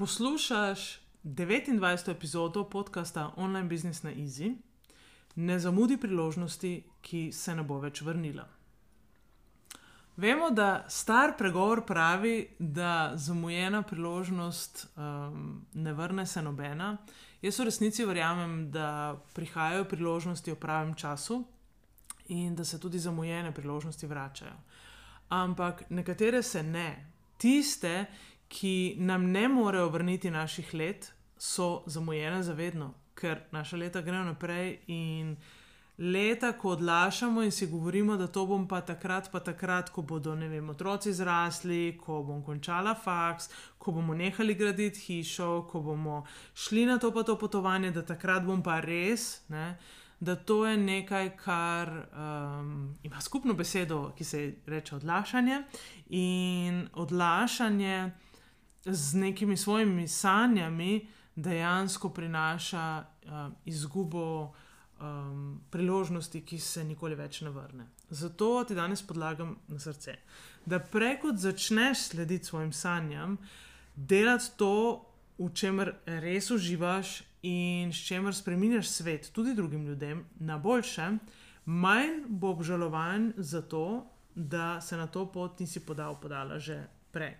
Poslušaš 29. epizodo podcasta Online Business na Easy, ne zamudi priložnosti, ki se ne bo več vrnila. Vemo, da star pregovor pravi, da zamujena priložnost um, ne vrne se nobena. Jaz v resnici verjamem, da prihajajo priložnosti v pravem času in da se tudi zamujene priložnosti vračajo. Ampak nekatere se ne. Tiste, ki nam ne morejo vrniti naših let, so zamujene zavedno, ker naša leta grejo naprej in leta, ko odlašamo in si govorimo, da to bom pa takrat, pa takrat, ko bodo vem, otroci zrasli, ko bom končala faks, ko bomo nehali graditi hišo, ko bomo šli na to pa to potovanje, da takrat bom pa res. Ne, Da to je nekaj, kar um, ima skupno besedo, ki se imenuje odlašanje. In odlašanje z nekimi svojimi sanjami dejansko prinaša uh, izgubo um, priložnosti, ki se nikoli več ne vrne. Zato ti danes podlagam na srce, da preko začneš slediti svojim sanjam, delati to, v čemer res uživaš in s čemer spremeniš svet, tudi drugim ljudem, na boljše, manj bo obžalovan za to, da se na to pot nisi podal, podala že prej.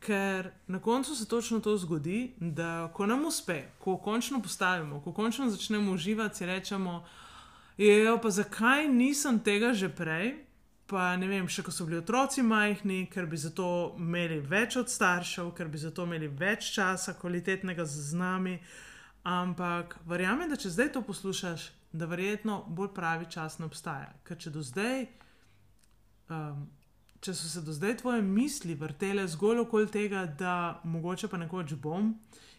Ker na koncu se točno to zgodi, da ko nam uspe, ko končno postavimo, ko končno začnemo uživati, rečemo, jejo, pa zakaj nisem tega že prej. Pa ne vem, še ko so bili otroci majhni, ker bi zato imeli več od staršev, ker bi zato imeli več časa, kvalitetnega z nami. Ampak verjamem, da če zdaj to poslušaš, da verjetno bolj pravi čas ne obstaja. Ker če do zdaj um, če so se do zdaj tvoje misli vrtele zgolj okoli tega, da mogoče pa nekoč bom,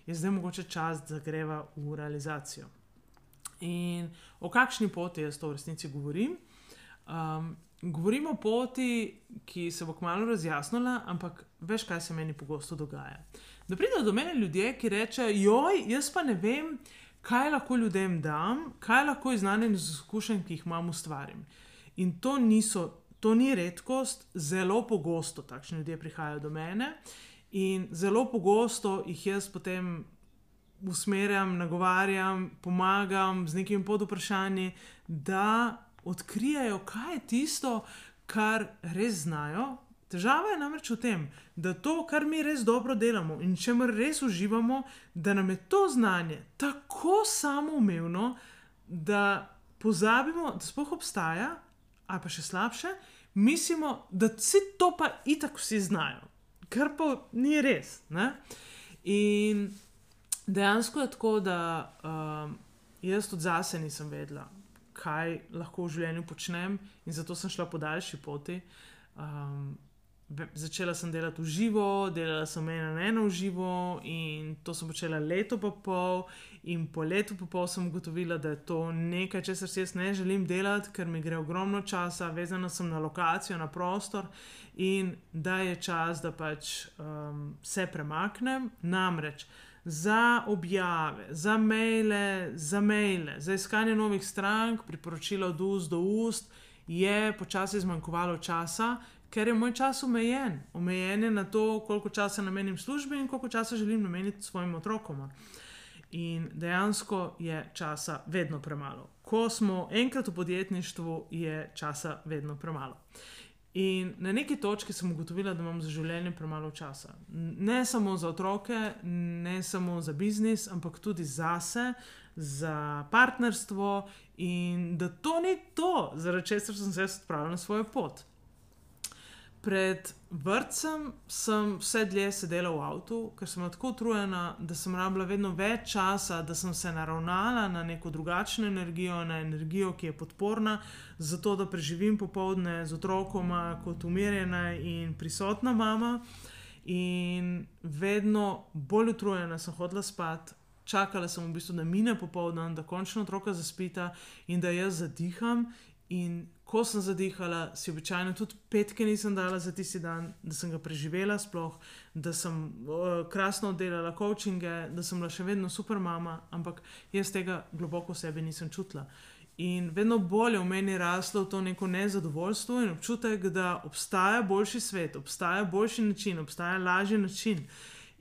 je zdaj mogoče čas, da greva v realizacijo. In o kakšni poti jaz to v resnici govorim? Um, govorim o poti, ki se bo kmalo razjasnila, ampak veš, kaj se meni pogosto dogaja. Da pridejo do mene ljudje, ki rečejo: Joj, jaz pa ne vem, kaj lahko ljudem dam, kaj lahko iz znanja in izkušenj, ki jih imam, ustvarim. In to niso to ni redkost, zelo pogosto takšni ljudje prihajajo do mene in zelo pogosto jih jaz potem usmerjam, nagovarjam, pomagam z nekimi podvprašanji, da odkrijajo, kaj je tisto, kar res znajo. Težava je namreč v tem, da to, kar mi res dobro delamo in če mi res uživamo, da nam je to znanje tako samoumevno, da pozabimo, da sploh obstaja, ali pa še slabše, mislimo, da vse to pa itak vsi znajo, kar pa ni res. Ne? In dejansko je tako, da um, jaz tudi zase nisem vedela, kaj lahko v življenju počnem, in zato sem šla po daljši poti. Um, začela sem delati v živo, delala sem ena na eno v živo, in to sem počela leto pa pol. In po letu pa pol sem ugotovila, da je to nekaj, česar si jaz ne želim delati, ker mi gre ogromno časa, vezana sem na lokacijo, na prostor in da je čas, da pač um, se premaknem. Namreč za objave, za maile, za maile, za iskanje novih strank, priporočila od ust do ust. Je počasi zmanjkovalo časa, ker je moj čas omejen. Omejen je na to, koliko časa namenim službi in koliko časa želim nameniti svojim otrokom. In dejansko je časa vedno premalo. Ko smo enkrat v podjetništvu, je časa vedno premalo. In na neki točki sem ugotovila, da imam za življenje premalo časa. Ne samo za otroke, ne samo za biznis, ampak tudi zase, za partnerstvo, in da to ni to, zaradi česar sem se odpravila na svojo pot. Pred vrtcem sem vse dlje sedela v avtu, ker sem tako utrujena, da sem rabila vedno več časa, da sem se naravnala na neko drugačno energijo, na energijo, ki je podporna, zato da preživim popoldne z otrokoma kot umirjena in prisotna mama. In vedno bolj utrujena sem hodila spat, čakala sem v bistvu, da mine popoldan, da končno otroka zaspita in da jaz zadiham. In ko sem zadihala, si običajno tudi petke nisem dala za tisti dan, da sem ga preživela, sploh, da sem uh, krasno oddelala coachinge, da sem bila še vedno super mama, ampak jaz tega globoko v sebi nisem čutila. In vedno bolje v meni raslo to neko nezadovoljstvo in občutek, da obstaja boljši svet, obstaja boljši način, obstaja lažji način.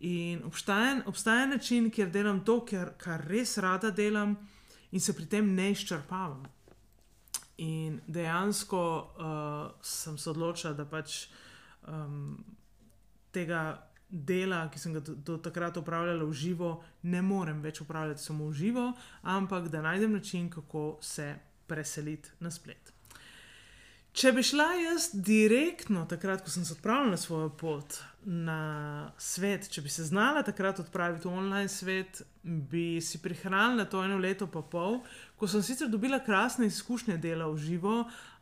In obstaja, obstaja način, kjer delam to, kar, kar res rada delam, in se pri tem ne izčrpavam. In dejansko uh, sem se odločila, da pač um, tega dela, ki sem ga do, do takrat upravljala v živo, ne morem več upravljati samo v živo, ampak da najdem način, kako se preseliti na splet. Če bi šla jaz direktno, takrat, ko sem se odpravila na svojo pot, na svet, če bi se znala takrat odpraviti v online svet, bi si prihranila to eno leto pa pol, ko sem sicer dobila krasne izkušnje dela v živo,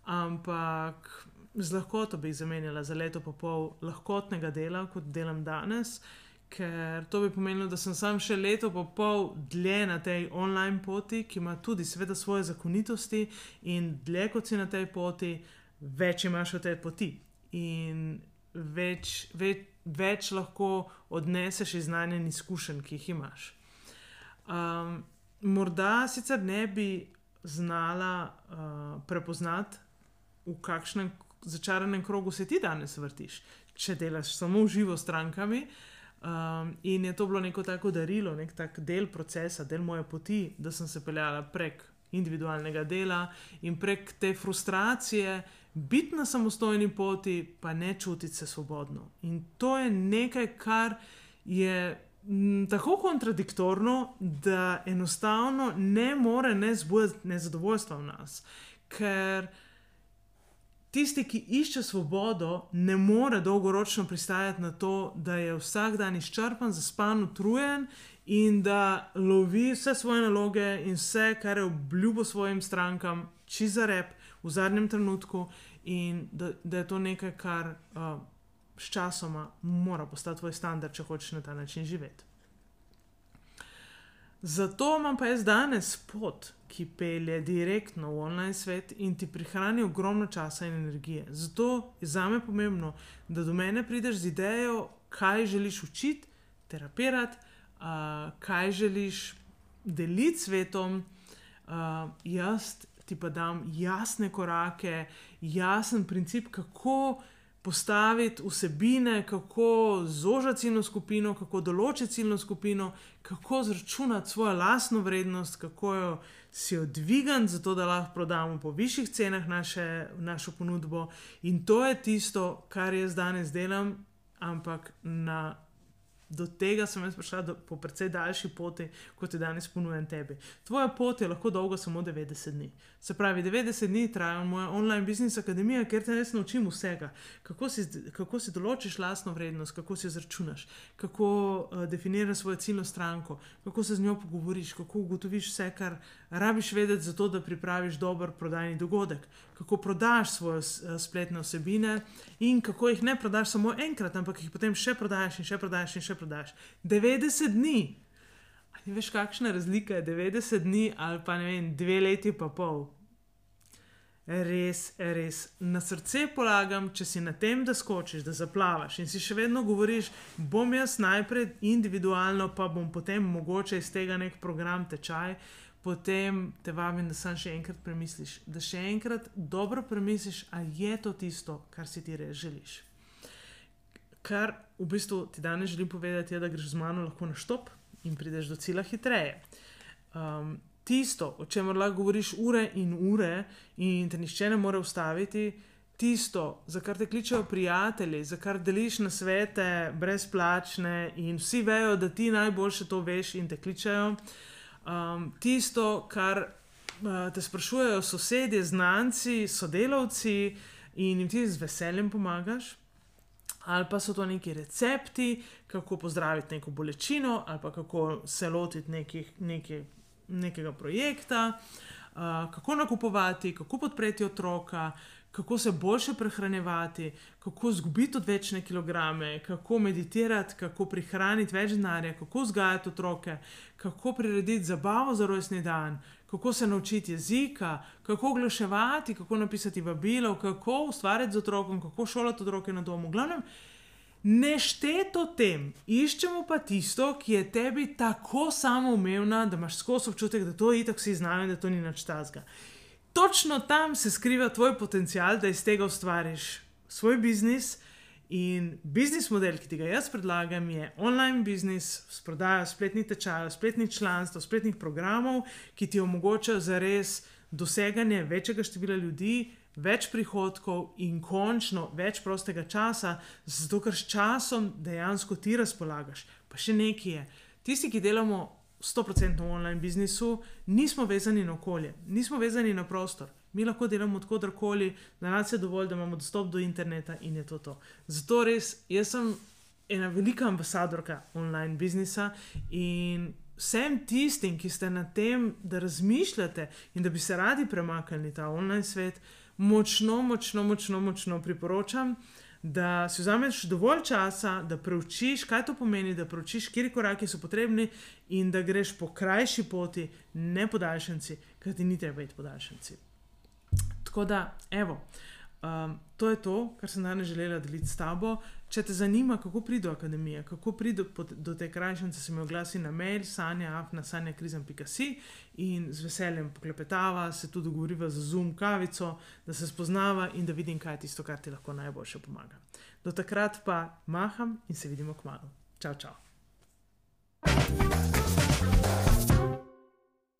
ampak z lahkoto bi jih zamenjala za leto pa pol lahkotnega dela, kot delam danes. Ker to bi pomenilo, da sem sam še leto pa pol dlje na tej online poti, ki ima tudi, seveda, svoje zakonitosti, in dlje kot si na tej poti, več imaš od te poti. In več, več, več lahko odneseš iz znanja in izkušenj, ki jih imaš. Um, morda sicer ne bi znala uh, prepoznati, v kakšnem začaranem krogu se ti danes vrtiš, če delaš samo živo s strankami. Um, in je to bilo neko tako darilo, nek tak del procesa, del moje poti, da sem se peljala prek individualnega dela in prek te frustracije, biti na samostojni poti, pa ne čutiti se svobodno. In to je nekaj, kar je m, tako kontradiktorno, da enostavno ne more ne zbuditi nezadovoljstva v nas. Ker tisti, ki išče svobodo, ne more dolgoročno pristajati na to, da je vsak dan izčrpan, zaspan, utrujen. In da lovi vse svoje naloge in vse, kar je obljubil svojim strankam, či za rep v zadnjem trenutku, in da, da je to nekaj, kar uh, s časoma mora postati tvoj standard, če hočeš na ta način živeti. Zato imam pa jaz danes pot, ki pelje direktno v online svet in ti prihrani ogromno časa in energije. Zato je za me pomembno, da do mene prideš z idejo, kaj želiš učiti, terapirati, uh, kaj želiš deliti s svetom. Uh, jaz ti pa dam jasne korake, jasen princip, kako postaviti vsebine, kako zožiti ciljno skupino, kako določiti ciljno skupino, kako zračunati svojo lastno vrednost, kako jo si odvigati, zato da lahko prodamo po višjih cenah naše, našo ponudbo. In to je tisto, kar jaz danes delam, ampak na do tega sem jaz prišla do, po precej daljši poti, kot je danes ponujen tebi. Tvoja pot je lahko dolga samo 90 dni. Se pravi, 90 dni traja moja online business akademija, kjer te res naučim vsega. Kako si, kako si določiš lastno vrednost, kako si izračunaš, kako uh, definiraš svojo ciljno stranko, kako se z njo pogovoriš, kako ugotoviš vse, kar rabiš vedeti, zato da pripraviš dober prodajni dogodek, kako prodaš svoje uh, spletne osebine in kako jih ne prodaš samo enkrat, ampak jih potem še prodaš in še prodaš in še prodaš. 90 dni. Ali veš, kakšna razlika je 90 dni ali pa ne vem, dve leti pa pol. Res, res. Na srce polagam, če si na tem, da skočiš, da zaplavaš in si še vedno govoriš, bom jaz najprej individualno, pa bom potem mogoče iz tega nek program tečaj, potem te vabim, da sam še enkrat premisliš, da še enkrat dobro premisliš, ali je to tisto, kar si ti res želiš kar v bistvu ti danes želim povedati, je, da greš z mano lahko na štop in prideš do cilja hitreje. Um, tisto, o čemer lahko govoriš ure in ure, in te nišče ne more ustaviti, tisto, za kar te kličejo prijatelji, za kar deliš na svete, brezplačne in vsi vejo, da ti najboljše to veš in te kličejo. Um, tisto, kar uh, te sprašujejo sosedje, znanci, sodelavci in jim ti z veseljem pomagaš. Ali pa so to neki recepti, kako pozdraviti neko bolečino, ali pa kako se lotiti nekih, nekih, nekega projekta, uh, kako nakupovati, kako podpreti otroka, kako se boljše prehranjevati, kako izgubiti odvečne kilograme, kako meditirati, kako prihraniti več denarja, kako vzgajati otroke, kako prirediti zabavo za rojstni dan, kako se naučiti jezika, kako oglaševati, kako napisati vabilo, kako ustvarjati z otrokom, kako šolati otroke na domu. Glavnem, Nešteto tem, iščemo pa tisto, ki je tebi tako samoumevna, da imaš skozi občutek, da to itak vsi znajo in da to ni nič tazga točno tam se skriva tvoj potencial, da iz tega ustvariš svoj biznis. In biznis model, ki ti ga jaz predlagam, je online biznis s prodajo spletnih tečajev, spletnih članstv, spletnih programov, ki ti omogočajo za res doseganje večjega števila ljudi, več prihodkov in končno več prostega časa, zato ker s časom dejansko ti razpolagaš. Pa še nekaj je. Tisti, ki delamo 100% v online biznisu, nismo vezani na okolje, nismo vezani na prostor. Mi lahko delamo odkudkoli, da nas je dovolj, da imamo dostop do interneta in je to to. Zato res, jaz sem ena velika ambasadorka online biznisa in vsem tistim, ki ste na tem, da razmišljate in da bi se radi premaknili ta online svet, močno, močno, močno, močno priporočam da si vzameš dovolj časa, da preučiš, kaj to pomeni, da preučiš, kje koraki so potrebni, in da greš po krajši poti, ne podaljšanci, ker ti ni treba biti podaljšanci. Tako da, evo. Um, to je to, kar sem danes želela deliti s tabo. Če te zanima, kako pride do akademije, kako pride do, do te krajšnice, se mi oglasi na mail, sanja, afna, sanja, krizem.si in z veseljem poklepetava, se tudi dogovoriva za zoom kavico, da se spoznava in da vidim, kaj je tisto, kar ti lahko najboljše pomaga. Do takrat pa maham in se vidimo k malu. Čau, čau.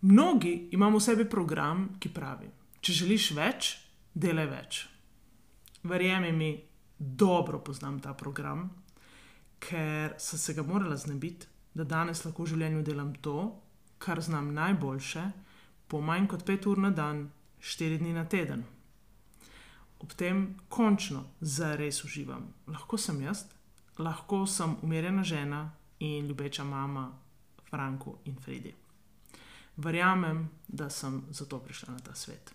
Mnogi imamo v sebi program, ki pravi: Če želiš več, delaj več verjemi mi, dobro poznam ta program, ker sem se ga morala znebiti, da danes lahko v življenju delam to, kar znam najboljše, po manj kot pet ur na dan, štiri dni na teden. Ob tem končno zares uživam. Lahko sem jaz, lahko sem umirjena žena in ljubeča mama Franku in Fredi. Verjamem, da sem zato prišla na ta svet.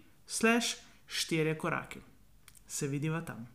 slash štiri korake. Se vidiva tam.